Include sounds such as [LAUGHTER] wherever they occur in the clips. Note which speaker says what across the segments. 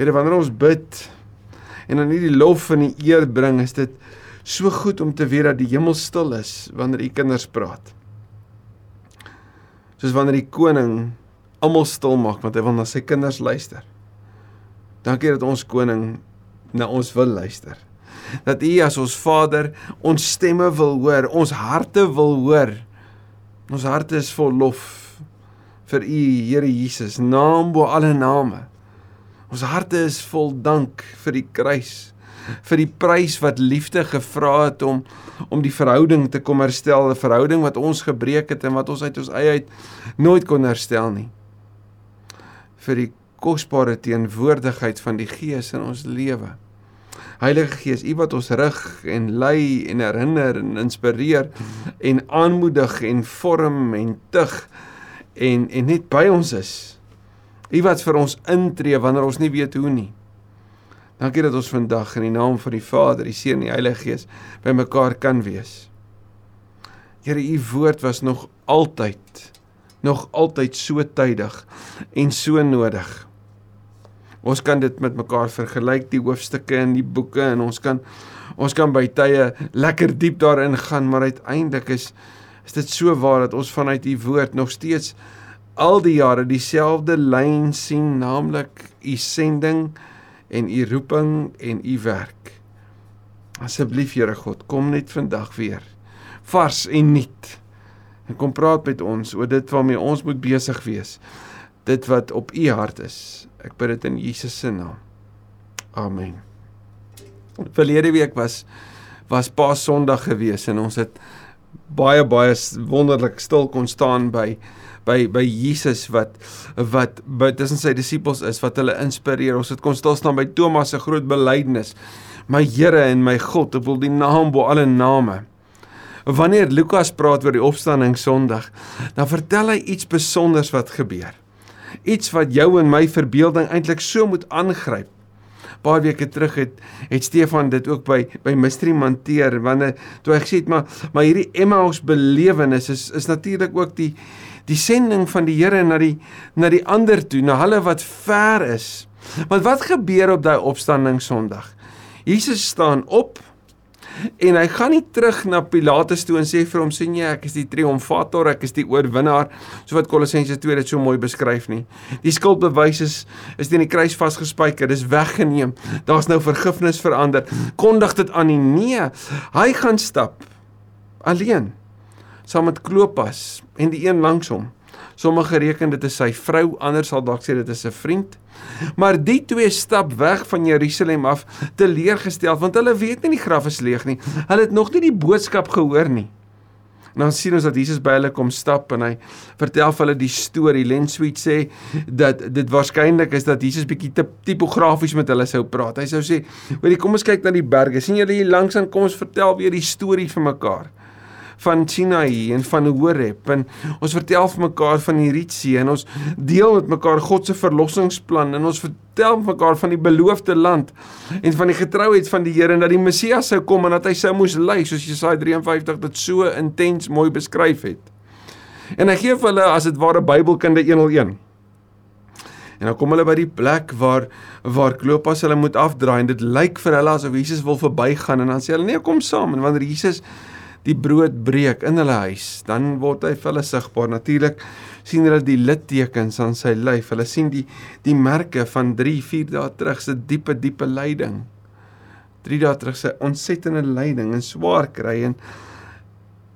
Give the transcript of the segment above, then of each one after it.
Speaker 1: Here, wanneer ons bid en dan nie die lof en die eer bring, is dit so goed om te weet dat die hemel stil is wanneer u kinders praat. Soos wanneer die koning almal stil maak want hy wil na sy kinders luister. Dankie dat ons koning na ons wil luister. Dat U as ons Vader ons stemme wil hoor, ons harte wil hoor. Ons harte is vol lof vir U, Here Jesus, naam bo alle name. Ons harte is vol dank vir die kruis, vir die prys wat liefde gevra het om om die verhouding te kom herstel, 'n verhouding wat ons gebreek het en wat ons uit ons eie uit nooit kon herstel nie. vir die kosbare teenwoordigheid van die Gees in ons lewe. Heilige Gees, U wat ons rig en lei en herinner en inspireer en aanmoedig en vorm en tug en en net by ons is. U wat vir ons intree wanneer ons nie weet hoe nie. Dankie dat ons vandag in die naam van die Vader, die Seun en die Heilige Gees bymekaar kan wees. Here, u woord was nog altyd nog altyd so tydig en so nodig. Ons kan dit met mekaar vergelyk die hoofstukke in die boeke en ons kan ons kan by tye lekker diep daarin gaan, maar uiteindelik is is dit so waar dat ons vanuit u woord nog steeds al die jare dieselfde lyn sien, naamlik u sending en u roeping en u werk. Asseblief Here God, kom net vandag weer vars en nuut en kom praat met ons oor dit waarmee ons moet besig wees. Dit wat op u hart is. Ek bid dit in Jesus se naam. Amen. Verlede week was was Paas Sondag gewees en ons het baie baie wonderlik stil kon staan by by by Jesus wat wat by tussen sy disippels is wat hulle inspireer. Ons het kon stil staan by Thomas se groot belydenis. My Here en my God, ek wil die naam bo alle name. Wanneer Lukas praat oor die opstanding Sondag, dan vertel hy iets spesonders wat gebeur. Iets wat jou en my verbeelding eintlik so moet aangryp. Paar weke terug het het Stefan dit ook by by Mystery hanteer wanneer toe hy gesê het maar maar hierdie Emmaus belewenis is is natuurlik ook die die sending van die Here na die na die ander toe, na hulle wat ver is. Want wat gebeur op daai opstanding Sondag? Jesus staan op en hy gaan nie terug na Pilatus toe en sê vir hom sien jy ek is die triomfator ek is die oorwinnaar so wat Kolossense 2 dit so mooi beskryf nie. Die skuldbewys is is teen die kruis vasgespijker dis weggeneem. Daar's nou vergifnis verander. Kondig dit aan nie nee. Hy gaan stap alleen saam met Klopas en die een langs hom Sommige reken dit is sy vrou, ander sal dalk sê dit is 'n vriend. Maar die twee stap weg van Jerusalem af teleurgestel want hulle weet nie die graf is leeg nie. Hulle het nog nie die boodskap gehoor nie. En dan sien ons dat Jesus by hulle kom stap en hy vertel vir hulle die storie. Len Sweet sê dat dit waarskynlik is dat Jesus bietjie tipografies met hulle sou praat. Hy sou sê: "Hoerie, kom ons kyk na die berge. sien julle hier langs aan kom ons vertel weer die storie vir mekaar." Van Sinai en van Horeb en ons vertel vir mekaar van die Rietsee en ons deel met mekaar God se verlossingsplan en ons vertel mekaar van die beloofde land en van die getrouheid van die Here en dat die Messias sou kom en dat hy sou moes ly soos Jesaja 53 dit so intens mooi beskryf het. En hy gee vir hulle as dit ware Bybelkunde 101. En dan kom hulle by die plek waar waar Klopas hulle moet afdraai en dit lyk vir hulle asof Jesus wil verbygaan en dan sê hulle nee kom saam en wanneer Jesus die brood breek in hulle huis, dan word hy vir hulle sigbaar. Natuurlik sien hulle die littekens aan sy lyf. Hulle sien die die merke van 3, 4 dae terug se diepe diepe lyding. 3 dae terug se ontsettende lyding en swaar kry en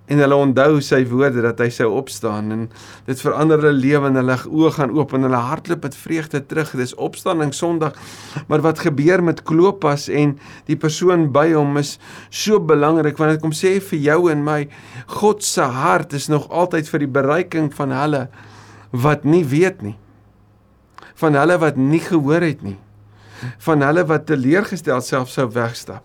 Speaker 1: en hulle onthou sy woorde dat hy sou opstaan en dit verander hulle lewe en hulle oë gaan oop en hulle hartloop met vreugde terug. Dis opstanding sonderdag maar wat gebeur met Klopas en die persoon by hom is so belangrik want dit kom sê vir jou en my God se hart is nog altyd vir die bereiking van hulle wat nie weet nie. Van hulle wat nie gehoor het nie. Van hulle wat teleurgestel self sou wegstap.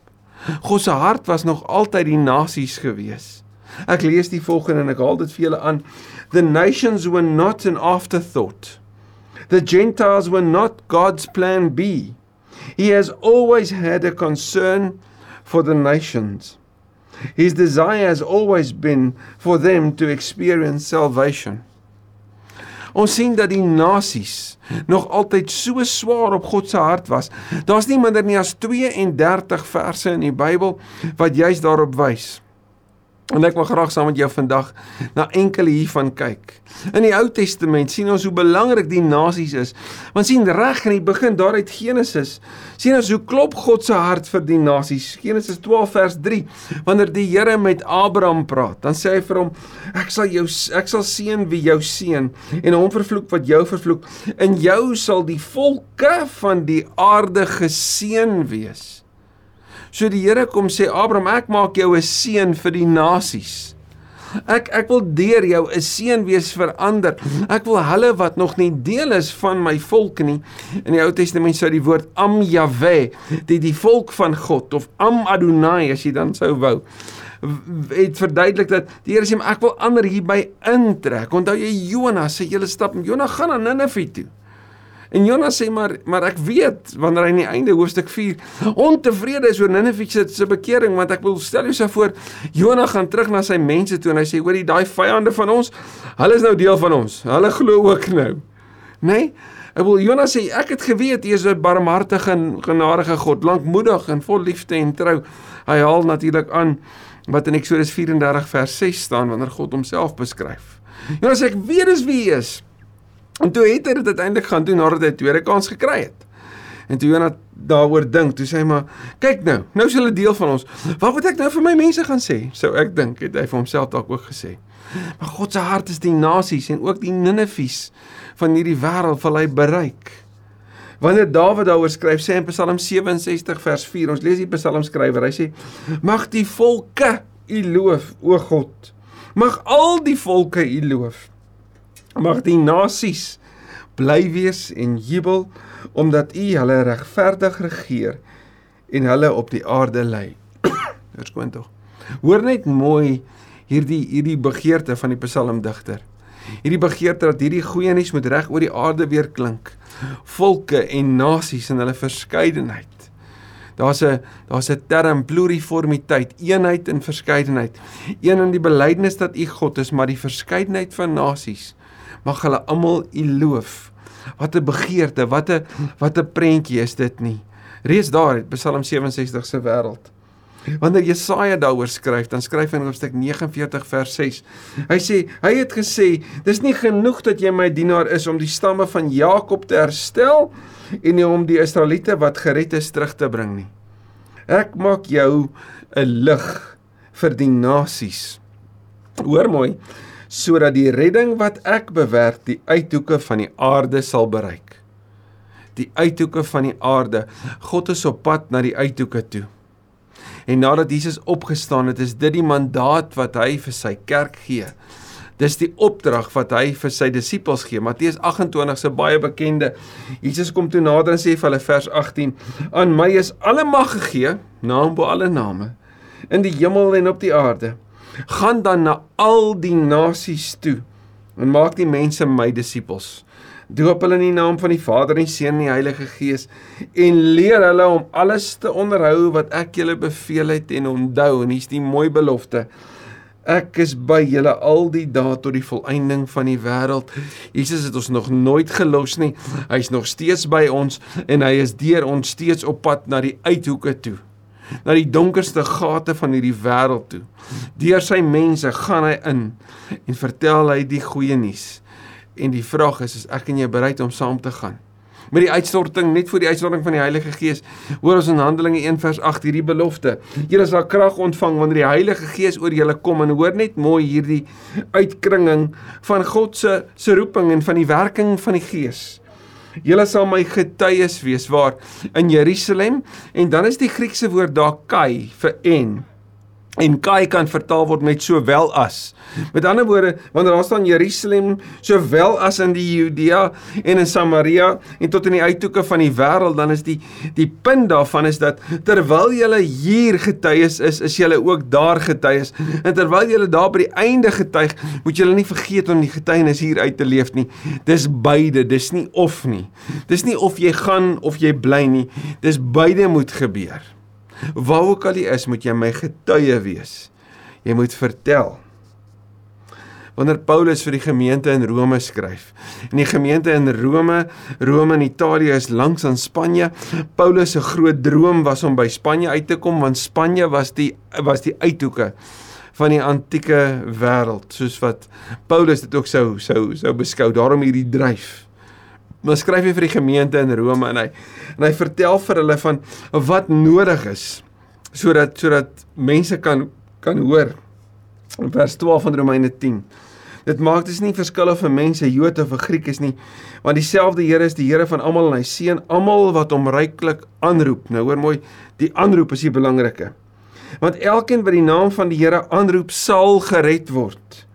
Speaker 1: God se hart was nog altyd die nasies gewees Ek lees die volgende en ek haal dit vir julle aan. The nations were not an afterthought. The Gentiles were not God's plan B. He has always had a concern for the nations. His desire has always been for them to experience salvation. Ons sien dat die nasies nog altyd so swaar op God se hart was. Daar's nie minder nie as 32 verse in die Bybel wat juis daarop wys. En ek wil graag saam met jou vandag na enkele hiervan kyk. In die Ou Testament sien ons hoe belangrik die nasies is. Want sien reg in die begin daaruit Genesis, sien ons hoe klop God se hart vir die nasies. Genesis 12 vers 3, wanneer die Here met Abraham praat, dan sê hy vir hom: "Ek sal jou ek sal seën wie jou seën en hom vervloek wat jou vervloek. In jou sal die volke van die aarde geseën wees." So die Here kom sê Abraham, ek maak jou 'n seën vir die nasies. Ek ek wil deur jou 'n seën wees vir ander. Ek wil hulle wat nog nie deel is van my volk nie. In die Ou Testament sou die woord Am Yahweh, die die volk van God of Am Adonai as jy dan sou wou het verduidelik dat die Here sê ek wil ander hierby intrek. Onthou jy Jonas sê jy stap Jonas gaan na Ninive toe. En Jonas sê maar maar ek weet wanneer hy in die einde hoofstuk 4 ontevrede is oor Ninive se bekering want ek wil stel jou voor Jonas gaan terug na sy mense toe en hy sê hoor die daai vyande van ons hulle is nou deel van ons. Hulle glo ook nou. Nê nee? ek wil Jonas sê ek het geweet hy is 'n barmhartige en genadige God lankmoedig en vol liefde en trou. Hy haal natuurlik aan wat in Eksodus 34 vers 6 staan wanneer God homself beskryf. Jonas sê ek weet dis wie hy is En toe het hy dit uiteindelik gaan doen nadat hy 'n tweede kans gekry het. En toe Jonah daaroor dink, toe sê hy maar, kyk nou, nou is hulle deel van ons. Wat moet ek nou vir my mense gaan sê? Sou ek dink het hy vir homself dalk ook gesê. Maar God se hart is die nasies en ook die Ninives van hierdie wêreld wil hy bereik. Wanneer Dawid daaroor skryf, sê in Psalm 67 vers 4, ons lees die psalmskrywer, hy sê: "Mag die volke U loof, o God. Mag al die volke U loof." Mag die nasies bly wees en jubel omdat U hulle regverdig regeer en hulle op die aarde lei. [COUGHS] Vers 20. Hoor net mooi hierdie hierdie begeerte van die psalmdigter. Hierdie begeerte dat hierdie goeie nuus moet reg oor die aarde weer klink. Volke en nasies in hulle verskeidenheid. Daar's 'n daar's 'n term pluriformiteit, eenheid in verskeidenheid. Een in die belydenis dat U God is, maar die verskeidenheid van nasies mag hulle almal U loof. Wat 'n begeerte, wat 'n wat 'n prentjie is dit nie. Reeds daar het Psalm 67 se wêreld. Wanneer Jesaja daaroor skryf, dan skryf hy in hoofstuk 49 vers 6. Hy sê, hy het gesê, dis nie genoeg dat jy my dienaar is om die stamme van Jakob te herstel en om die Israeliete wat gered is terug te bring nie. Ek maak jou 'n lig vir die nasies. Hoor mooi sodat die redding wat ek bewerk die uithoeke van die aarde sal bereik. Die uithoeke van die aarde. God is op pad na die uithoeke toe. En nadat Jesus opgestaan het, is dit die mandaat wat hy vir sy kerk gee. Dis die opdrag wat hy vir sy disippels gee. Matteus 28 se baie bekende. Jesus kom toe nader en sê vir hulle vers 18: "Aan my is alle mag gegee, naam bo alle name, in die hemel en op die aarde." Gaan dan na al die nasies toe en maak die mense my disippels. Doop hulle in die naam van die Vader en die Seun en die Heilige Gees en leer hulle om alles te onderhou wat ek julle beveel het en onthou en hier's die mooi belofte. Ek is by julle al die dae tot die volëinding van die wêreld. Jesus het ons nog nooit gelos nie. Hy's nog steeds by ons en hy is deur ons steeds op pad na die uithoeke toe na die donkerste gate van hierdie wêreld toe. Deur sy mense gaan hy in en vertel hy die goeie nuus. En die vraag is, is ek en jy bereid om saam te gaan? Met die uitstorting, net voor die uitstorting van die Heilige Gees, hoor ons in Handelinge 1 vers 8 hierdie belofte. Julle sal krag ontvang wanneer die Heilige Gees oor julle kom en hoor net mooi hierdie uitkringing van God se se roeping en van die werking van die Gees. Julle sal my getuies wees waar in Jerusalem en dan is die Griekse woord daar kai vir en en kai kan vertaal word met sowel as. Met ander woorde, wanneer daar staan Jerusalem sowel as in die Judea en in Samaria en tot in die uithoeke van die wêreld, dan is die die punt daarvan is dat terwyl jy hier getuies is, is jy ook daar getuies. En terwyl jy daar by die einde getuig, moet jy nie vergeet om die getuienis hier uit te leef nie. Dis beide, dis nie of nie. Dis nie of jy gaan of jy bly nie. Dis beide moet gebeur. Waar ook al jy is, moet jy my getuie wees. Jy moet vertel. wanneer Paulus vir die gemeente in Rome skryf. En die gemeente in Rome, Rome in Italië is langs aan Spanje. Paulus se groot droom was om by Spanje uit te kom want Spanje was die was die uithoeke van die antieke wêreld soos wat Paulus dit ook sou sou sou beskou. Daarom hierdie dryf. Maar skryf hy vir die gemeente in Rome en hy en hy vertel vir hulle van wat nodig is sodat sodat mense kan kan hoor. In vers 12 van Romeine 10. Dit maak dus nie verskille vir mense Jood of Griek is nie, want dieselfde Here is die Here van almal en hy seën almal wat hom ryklik aanroep. Nou hoor mooi, die aanroep is die belangrike. Want elkeen wat die naam van die Here aanroep, sal gered word.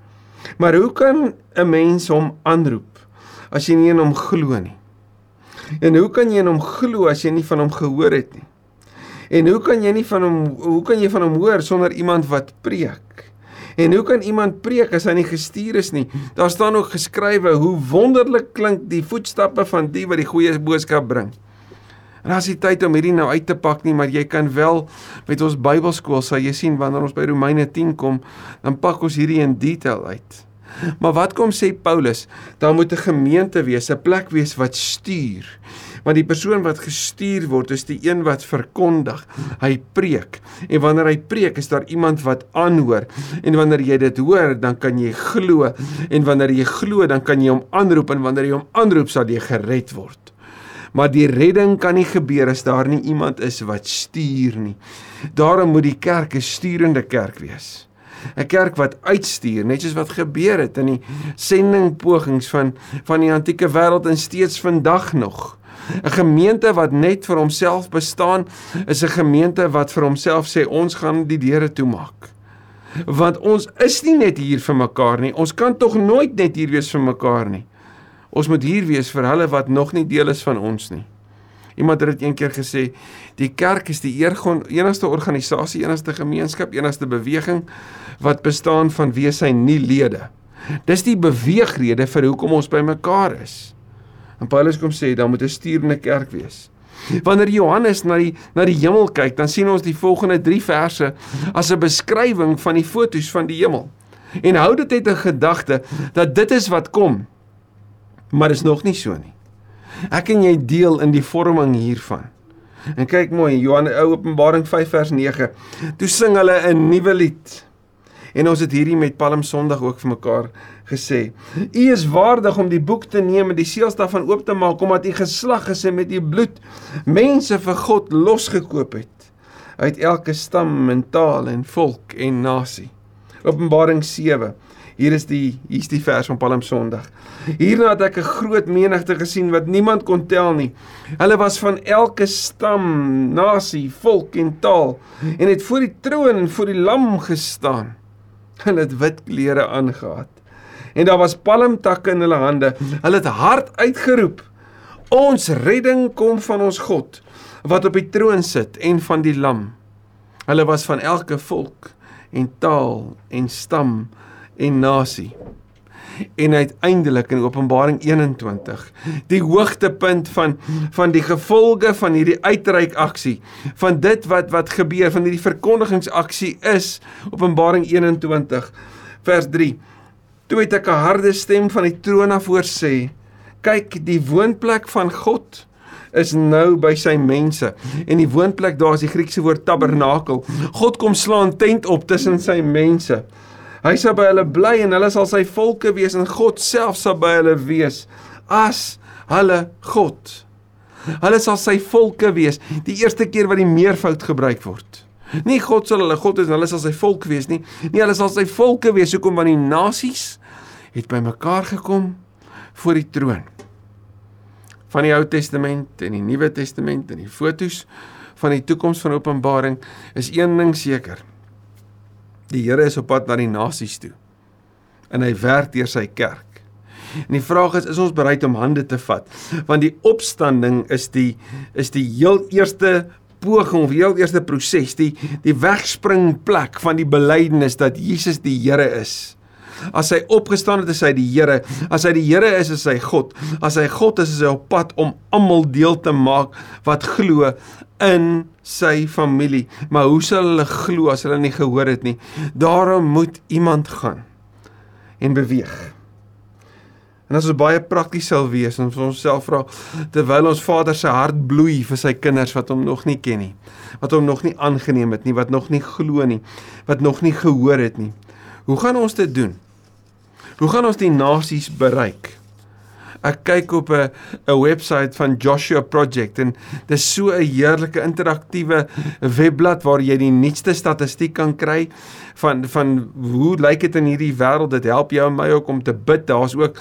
Speaker 1: Maar hoe kan 'n mens hom aanroep as jy nie in hom glo nie? En hoe kan jy in hom glo as jy nie van hom gehoor het nie? En hoe kan jy nie van hom hoe kan jy van hom hoor sonder iemand wat preek? En hoe kan iemand preek as hy nie gestuur is nie? Daar staan ook geskrywe hoe wonderlik klink die voetstappe van die wat die goeie boodskap bring. En as jy tyd om hierdie nou uit te pak nie, maar jy kan wel met ons Bybelskool sal jy sien wanneer ons by Romeine 10 kom, dan pak ons hierdie in detail uit. Maar wat kom sê Paulus? Daar moet 'n gemeente wees, 'n plek wees wat stuur. Want die persoon wat gestuur word is die een wat verkondig. Hy preek. En wanneer hy preek, is daar iemand wat aanhoor. En wanneer jy dit hoor, dan kan jy glo. En wanneer jy glo, dan kan jy hom aanroep en wanneer jy hom aanroep, sal jy gered word. Maar die redding kan nie gebeur as daar nie iemand is wat stuur nie. Daarom moet die kerk 'n sturende kerk wees. 'n Kerk wat uitstuur, net soos wat gebeur het in die sendingpogings van van die antieke wêreld en steeds vandag nog. 'n Gemeente wat net vir homself bestaan, is 'n gemeente wat vir homself sê ons gaan die deure toemaak. Want ons is nie net hier vir mekaar nie. Ons kan tog nooit net hier wees vir mekaar nie. Ons moet hier wees vir hulle wat nog nie deel is van ons nie. Iemand het dit eendag gesê, die kerk is die enigste organisasie, enigste gemeenskap, enigste beweging wat bestaan van wie sy nie lede. Dis die beweegrede vir hoekom ons bymekaar is. En Paulus kom sê dan moet 'n stuurende kerk wees. Wanneer Johannes na die na die hemel kyk, dan sien ons die volgende 3 verse as 'n beskrywing van die fotos van die hemel. En hou dit net 'n gedagte dat dit is wat kom. Maar is nog nie so nie. Ek en jy deel in die vorming hiervan. En kyk mooi, Johan Openbaring 5 vers 9. Toe sing hulle 'n nuwe lied. En ons het hierdie met Palm Sondag ook vir mekaar gesê. U is waardig om die boek te neem en die seels daarvan oop te maak omdat u geslag is en met u bloed mense vir God losgekoop het uit elke stam en taal en volk en nasie. Openbaring 7 Hier is die hier's die vers van Palm Sondag. Hierna het ek 'n groot menigte gesien wat niemand kon tel nie. Hulle was van elke stam, nasie, volk en taal en het voor die troon en voor die lam gestaan. Hulle het wit klere aangetree. En daar was palmtakke in hulle hande. Hulle het hard uitgeroep: Ons redding kom van ons God wat op die troon sit en van die lam. Hulle was van elke volk en taal en stam en nasie. En uiteindelik in Openbaring 21, die hoogtepunt van van die gevolge van hierdie uitreik aksie, van dit wat wat gebeur, van hierdie verkondigingsaksie is Openbaring 21 vers 3. Toe het ek 'n harde stem van die troon af hoor sê: "Kyk, die woonplek van God is nou by sy mense." En die woonplek daar is die Griekse woord tabernakel. God kom slaan tent op tussen sy mense. Hy sal by hulle bly en hulle sal sy volke wees en God self sal by hulle wees as hulle God. Hulle sal sy volke wees. Die eerste keer wat die meervoud gebruik word. Nie God sal hulle God wees en hulle sal sy volk wees nie. Nee, hulle sal sy volke wees. Hoekom want die nasies het bymekaar gekom voor die troon. Van die Ou Testament en die Nuwe Testament en die fotos van die toekoms van Openbaring is een ding seker. Die Here is op pad na die nasies toe. En hy werk deur sy kerk. En die vraag is, is ons bereid om hande te vat? Want die opstanding is die is die heel eerste poging of heel eerste proses, die die wegspringplek van die belydenis dat Jesus die Here is. As hy opgestaan het, is hy die Here. As hy die Here is, is hy God. As hy God is, is hy op pad om almal deel te maak wat glo in sy familie. Maar hoe sal hulle glo as hulle nie gehoor het nie? Daarom moet iemand gaan en beweeg. En as ons baie prakties sal wees en ons onsself vra terwyl ons Vader se hart bloei vir sy kinders wat hom nog nie ken nie, wat hom nog nie aangeneem het nie, wat nog nie glo nie, wat nog nie gehoor het nie. Hoe gaan ons dit doen? Hoe gaan ons die nasies bereik? Ek kyk op 'n 'n webwerf van Joshua Project en dis so 'n heerlike interaktiewe webblad waar jy die nuutste statistiek kan kry van van hoe lyk dit in hierdie wêreld. Dit help jou en my ook om te bid. Daar's ook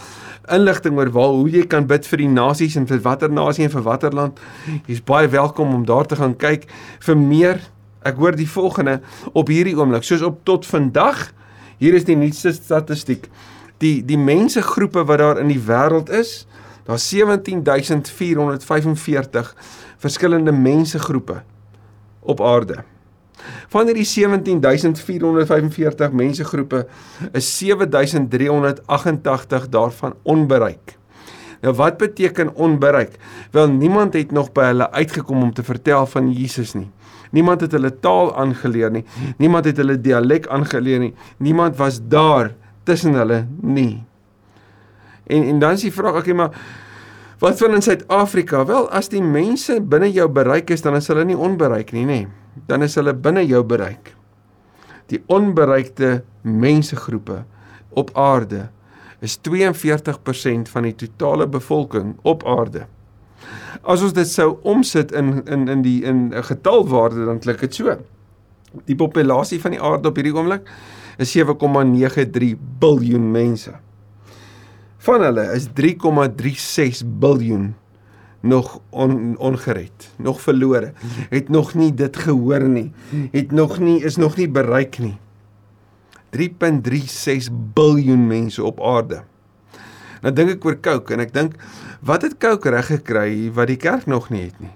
Speaker 1: inligting oor waar hoe jy kan bid vir die nasies en vir watter nasie en vir watter land. Jy's baie welkom om daar te gaan kyk vir meer. Ek hoor die volgende op hierdie oomblik, soos op tot vandag. Hier is die nuutste statistiek die die mensegroepe wat daar in die wêreld is, daar's 17445 verskillende mensegroepe op aarde. Van hierdie 17445 mensegroepe is 7388 daarvan onbereik. Nou wat beteken onbereik? Wel niemand het nog by hulle uitgekom om te vertel van Jesus nie. Niemand het hulle taal aangeleer nie. Niemand het hulle dialek aangeleer nie. Niemand was daar tussen hulle nie. En en dan is die vraag, okay, maar wat van in Suid-Afrika? Wel, as die mense binne jou bereik is, dan is hulle nie onbereik nie, nê? Dan is hulle binne jou bereik. Die onbereikte mensegroepe op aarde is 42% van die totale bevolking op aarde. As ons dit sou omsit in in in die in 'n getalwaarde dan klink dit so. Die populasie van die aarde op hierdie oomblik is 7,93 biljoen mense. Van hulle is 3,36 biljoen nog on, ongered, nog verlore. Het nog nie dit gehoor nie. Het nog nie is nog nie bereik nie. 3.36 biljoen mense op aarde. Nou dink ek oor Coke en ek dink wat het Coke reg gekry wat die kerk nog nie het nie.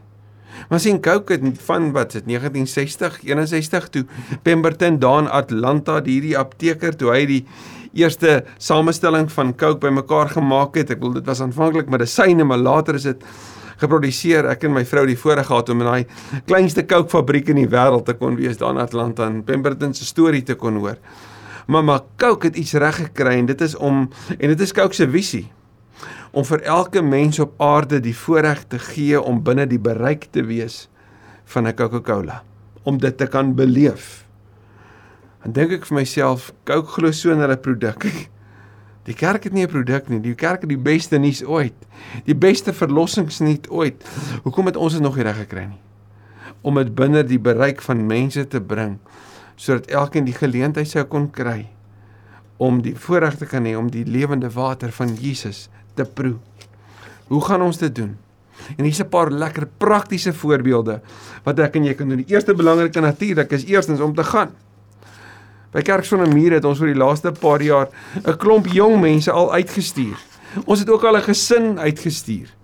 Speaker 1: Maar sien Coke het van wat dit 1960, 61 toe Pemberton daan Atlanta hierdie apteker toe hy die eerste samestelling van Coke bymekaar gemaak het. Ek bedoel dit was aanvanklik medisyne, maar later is dit geproduseer. Ek en my vrou die voorreg gehad om in daai kleinste Coke fabriek in die wêreld te kon wees daar in Atlanta en Pemberton se storie te kon hoor. Maar Coke het iets reg gekry en dit is om en dit is Coke se visie om vir elke mens op aarde die voorreg te gee om binne die bereik te wees van 'n Coca-Cola, om dit te kan beleef. Dan dink ek vir myself, Coke glo so in hulle produk. Die kerk het nie 'n produk nie, die kerk het die beste nuus ooit. Die beste verlossingsnuus ooit. Hoekom het ons dit nog nie reg gekry nie? Om dit binne die bereik van mense te bring sodat elkeen die geleentheid sou kon kry om die voorreg te kan hê om die lewende water van Jesus te proe. Hoe gaan ons dit doen? En hier's 'n paar lekker praktiese voorbeelde wat ek en jy kan doen. Die eerste belangrike natuurlik is eerstens om te gaan. By Kerk sonder mure het ons vir die laaste paar jaar 'n klomp jong mense al uitgestuur. Ons het ook al 'n gesin uitgestuur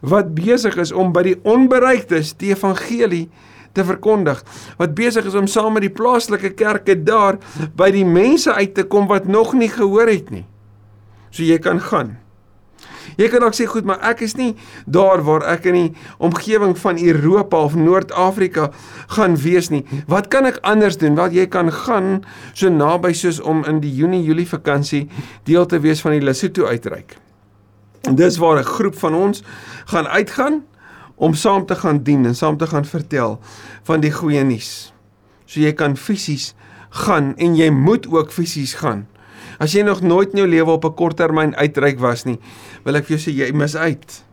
Speaker 1: wat besig is om by die onbereiktes die evangelie te verkondig. Wat besig is om saam met die plaaslike kerke daar by die mense uit te kom wat nog nie gehoor het nie. So jy kan gaan. Jy kan dalk sê goed, maar ek is nie daar waar ek in die omgewing van Europa of Noord-Afrika gaan wees nie. Wat kan ek anders doen? Wel jy kan gaan so naby soos om in die Junie-Julie vakansie deel te wees van die Lesotho uitreik. En dis waar 'n groep van ons gaan uitgaan om saam te gaan dien en saam te gaan vertel van die goeie nuus. So jy kan fisies gaan en jy moet ook fisies gaan. As jy nog nooit in jou lewe op 'n korttermyn uitreik was nie, wil ek vir jou sê jy mis uit.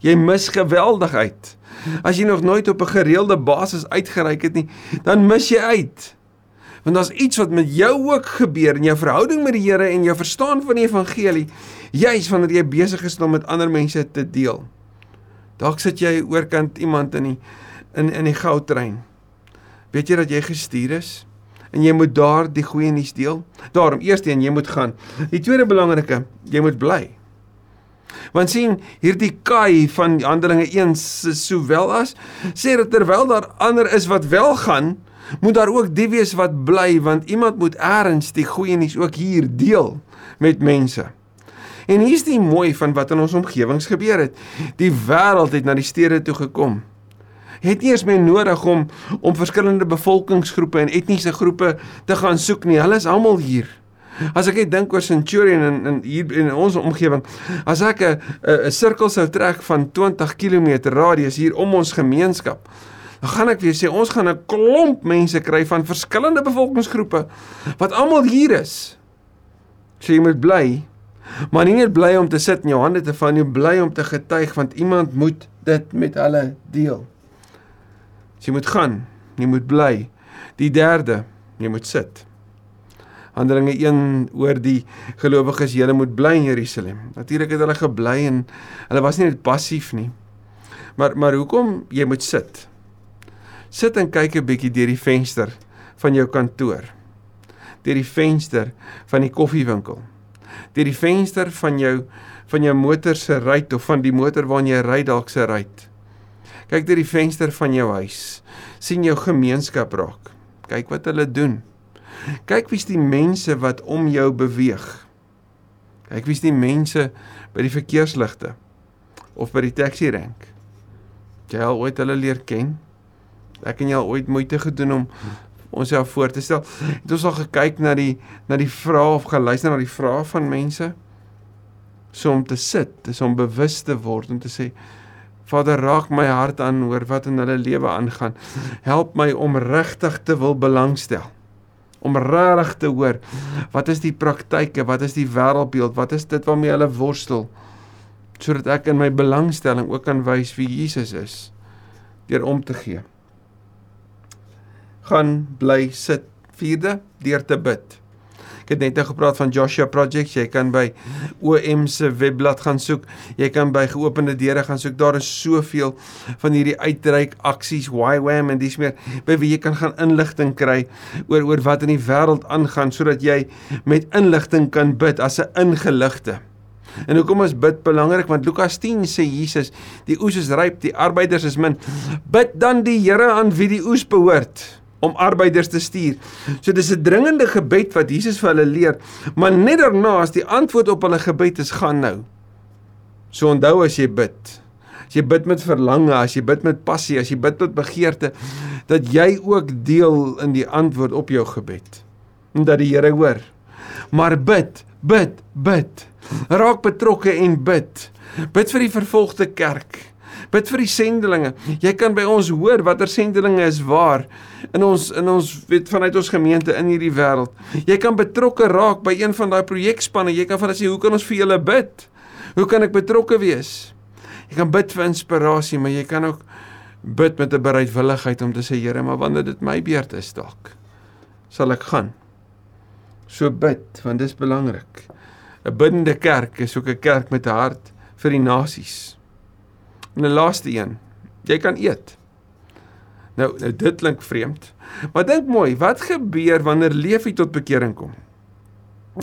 Speaker 1: Jy mis geweldig uit. As jy nog nooit op 'n gereelde basis uitgereik het nie, dan mis jy uit. Want daar's iets wat met jou ook gebeur in jou verhouding met die Here en jou verstaan van die evangelie, juis wanneer jy besig is om met ander mense te deel. Dalk sit jy oorkant iemand in die in in die goudtrein. Weet jy dat jy gestuur is? En jy moet daar die goeie nuus deel. Daarom eerstens jy moet gaan. Die tweede belangrike, jy moet bly. Want sien, hierdie kai van Handelinge 1 sowel as sê dat terwyl daar ander is wat wel gaan, moet daar ook die wees wat bly want iemand moet eers die goeie nuus ook hier deel met mense. En hier's die mooi van wat in ons omgewings gebeur het. Die wêreld het na die stede toe gekom het nie eens meer nodig om om verskillende bevolkingsgroepe en etniese groepe te gaan soek nie. Hulle is almal hier. As ek net dink oor Centurion in in hier in ons omgewing, as ek 'n 'n sirkel sou trek van 20 km radius hier om ons gemeenskap, dan gaan ek weer sê ons gaan 'n klomp mense kry van verskillende bevolkingsgroepe wat almal hier is. So jy moet bly. Maar nie net bly om te sit en jou hande te vou nie, bly om te getuig want iemand moet dit met hulle deel. So jy moet gaan, jy moet bly. Die derde, jy moet sit. Handelinge 1 oor die gelowiges, julle moet bly in Jerusalem. Natuurlik het hulle gebly en hulle was nie net passief nie. Maar maar hoekom jy moet sit? Sit en kyk 'n bietjie deur die venster van jou kantoor. Deur die venster van die koffiewinkel. Deur die venster van jou van jou motor se ruit of van die motor waarin jy ry dalk se ruit. Kyk deur die venster van jou huis. sien jou gemeenskap raak. Kyk wat hulle doen. Kyk wie's die mense wat om jou beweeg. Kyk wie's die mense by die verkeersligte of by die taxi rank. Jy al ooit hulle leer ken? Ek en jy al ooit moeite gedoen om ons self voor te stel. Het ons al gekyk na die na die vrae of geluister na die vrae van mense? So om te sit, is om bewus te word om te sê Vader raak my hart aan oor wat in hulle lewe aangaan. Help my om regtig te wil belangstel om regtig te hoor wat is die praktyke, wat is die wêreldbeeld, wat is dit waarmee hulle worstel sodat ek in my belangstelling ook kan wys wie Jesus is deur om te gee. Gaan bly sit vierde deur te bid. Ek het net nou gepraat van Joshua Project. Jy kan by OM se webblad gaan soek. Jy kan by geopende deure gaan soek. Daar is soveel van hierdie uitreik aksies, YWAM en dis meer by wie jy kan gaan inligting kry oor oor wat in die wêreld aangaan sodat jy met inligting kan bid as 'n ingeligte. En hoekom is bid belangrik? Want Lukas 10 sê Jesus, die oes is ryp, die arbeiders is min. Bid dan die Here aan wie die oes behoort om arbeiders te stuur. So dis 'n dringende gebed wat Jesus vir hulle leer, maar net daarna as die antwoord op hulle gebed is gaan nou. So onthou as jy bid, as jy bid met verlange, as jy bid met passie, as jy bid met begeerte, dat jy ook deel in die antwoord op jou gebed. En dat die Here hoor. Maar bid, bid, bid. Raak betrokke en bid. Bid vir die vervolgde kerk. Bid vir die sendelinge. Jy kan by ons hoor watter sendelinge is waar in ons in ons weet vanuit ons gemeente in hierdie wêreld. Jy kan betrokke raak by een van daai projekspanne. Jy kan van hulle sê, "Hoe kan ons vir julle bid? Hoe kan ek betrokke wees?" Jy kan bid vir inspirasie, maar jy kan ook bid met 'n bereidwilligheid om te sê, "Here, maar wanneer dit my beurt is dalk, sal ek gaan." So bid, want dit is belangrik. 'n Bidende kerk is ook 'n kerk met 'n hart vir die nasies. En 'n laaste een. Jy kan eet. Nou, nou dit klink vreemd. Maar dink mooi, wat gebeur wanneer Leefie tot bekering kom?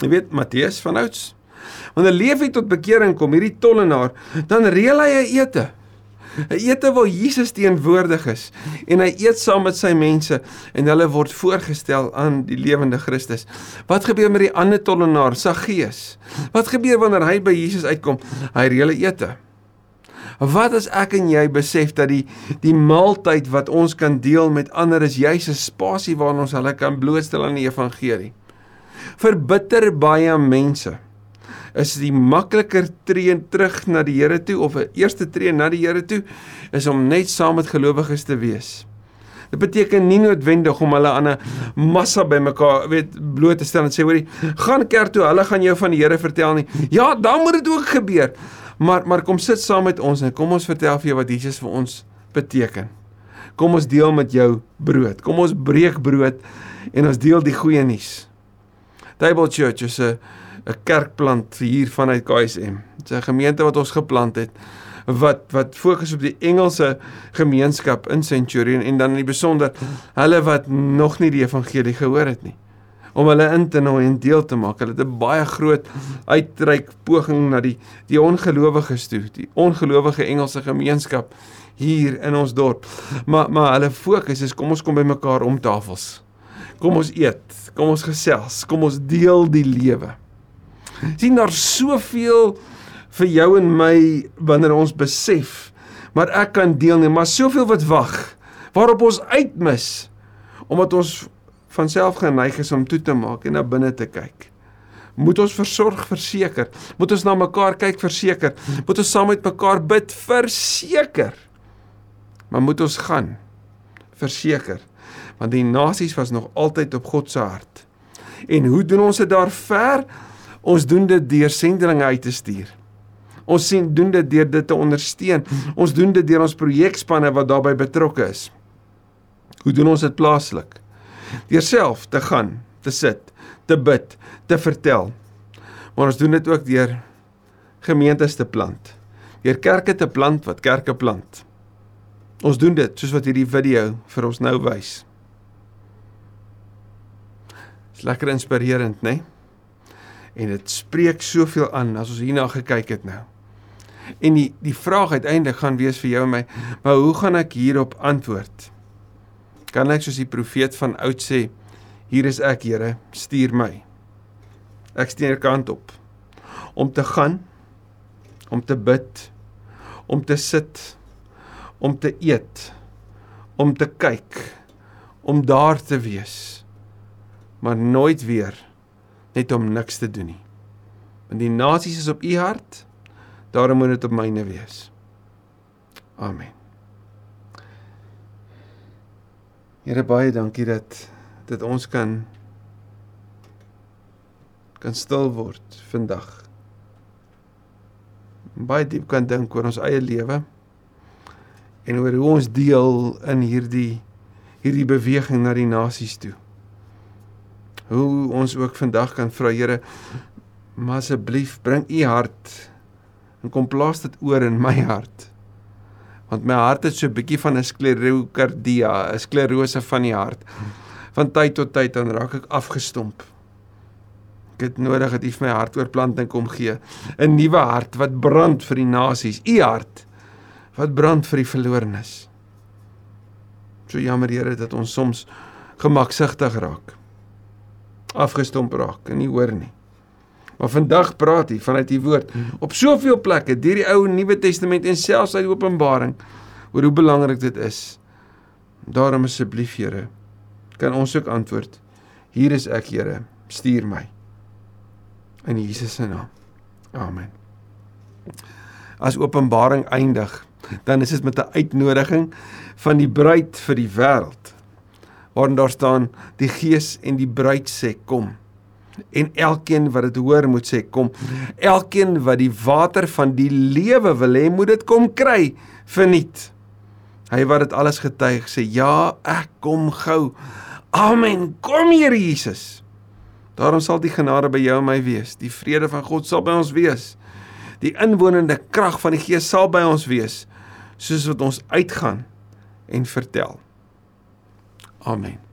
Speaker 1: Jy weet Matteus van ouds. Wanneer Leefie tot bekering kom, hierdie tollenaar, dan reël hy 'n ete. 'n Ete waar Jesus teenwoordig is en hy eet saam met sy mense en hulle word voorgestel aan die lewende Christus. Wat gebeur met die ander tollenaar, Saggeus? Wat gebeur wanneer hy by Jesus uitkom? Hy reël 'n ete. Wat as ek en jy besef dat die die maaltyd wat ons kan deel met ander is juis 'n spasie waarin ons hulle kan blootstel aan die evangelie. Vir bitter baie mense is die makliker tree terug na die Here toe of 'n eerste tree na die Here toe is om net saam met gelowiges te wees. Dit beteken nie noodwendig om hulle aan 'n massa bymekaar weet bloot te stel en sê hoorie, gaan kerk toe, hulle gaan jou van die Here vertel nie. Ja, dan moet dit ook gebeur. Maar maar kom sit saam met ons en kom ons vertel vir jou wat Jesus vir ons beteken. Kom ons deel met jou brood. Kom ons breek brood en ons deel die goeie nuus. Table Church is 'n 'n kerkplant hier vanuit KSM. Dit is 'n gemeente wat ons geplant het wat wat fokus op die Engelse gemeenskap in Centurion en dan in die besonder hulle wat nog nie die evangelie gehoor het nie om hulle in te nooi en deel te maak. Hulle het 'n baie groot uitreik poging na die die ongelowiges toe, die ongelowige Engelse gemeenskap hier in ons dorp. Maar maar hulle fokus is kom ons kom by mekaar om tafels. Kom ons eet, kom ons gesels, kom ons deel die lewe. sien daar soveel vir jou en my wanneer ons besef maar ek kan deel nie, maar soveel wat wag waarop ons uitmis omdat ons van self geneig is om toe te maak en na binne te kyk. Moet ons versorg verseker. Moet ons na mekaar kyk verseker. Moet ons saam met mekaar bid verseker. Maar moet ons gaan verseker. Want die nasies was nog altyd op God se hart. En hoe doen ons dit daar ver? Ons doen dit deur sendelinge uit te stuur. Ons sien doen dit deur dit te ondersteun. Ons doen dit deur ons projekspanne wat daarbey betrokke is. Hoe doen ons dit plaaslik? Deur self te gaan, te sit, te bid, te vertel. Maar ons doen dit ook deur gemeentes te plant. Deur kerke te plant wat kerke plant. Ons doen dit soos wat hierdie video vir ons nou wys. Dis lekker inspirerend, né? Nee? En dit spreek soveel aan as ons hierna gekyk het nou. En die die vraag uiteindelik gaan wees vir jou en my, maar hoe gaan ek hierop antwoord? Kan ek soos die profeet van oud sê, hier is ek, Here, stuur my. Ek steer kant op om te gaan, om te bid, om te sit, om te eet, om te kyk, om daar te wees, maar nooit weer net om niks te doen nie. Want die nasies is op u hart Daarom moet dit op myne wees. Amen. Here baie dankie dat dit ons kan kan stil word vandag. Baie diep kan dink oor ons eie lewe en oor hoe ons deel in hierdie hierdie beweging na die nasies toe. Hoe ons ook vandag kan vra Here, maar asseblief bring u hart en kom plaas dit oor in my hart. Want my hart het so 'n bietjie van 'n sklerokardia, 'n sklerose van die hart. Van tyd tot tyd dan raak ek afgestomp. Ek het nodig dat U vir my hartoorplanting kom gee, 'n nuwe hart wat brand vir die nasies, U hart wat brand vir die verlorenes. So jammer Here dat ons soms gemaksigtig raak. Afgestomp raak en nie hoor nie. Maar vandag praat hy vanuit die woord op soveel plekke, deur die Ou en Nuwe Testament en selfs uit Openbaring oor hoe belangrik dit is. Daarom asseblief Here, kan ons ook antwoord. Hier is ek, Here, stuur my. In Jesus se naam. Amen. As Openbaring eindig, dan is dit met 'n uitnodiging van die bruid vir die wêreld. Waarin daar staan die Gees en die bruid sê kom en elkeen wat dit hoor moet sê kom elkeen wat die water van die lewe wil hê moet dit kom kry verniet. Hy wat dit alles getuig sê ja ek kom gou. Amen. Kom hier Jesus. Daarom sal die genade by jou en my wees. Die vrede van God sal by ons wees. Die inwonende krag van die gees sal by ons wees soos wat ons uitgaan en vertel. Amen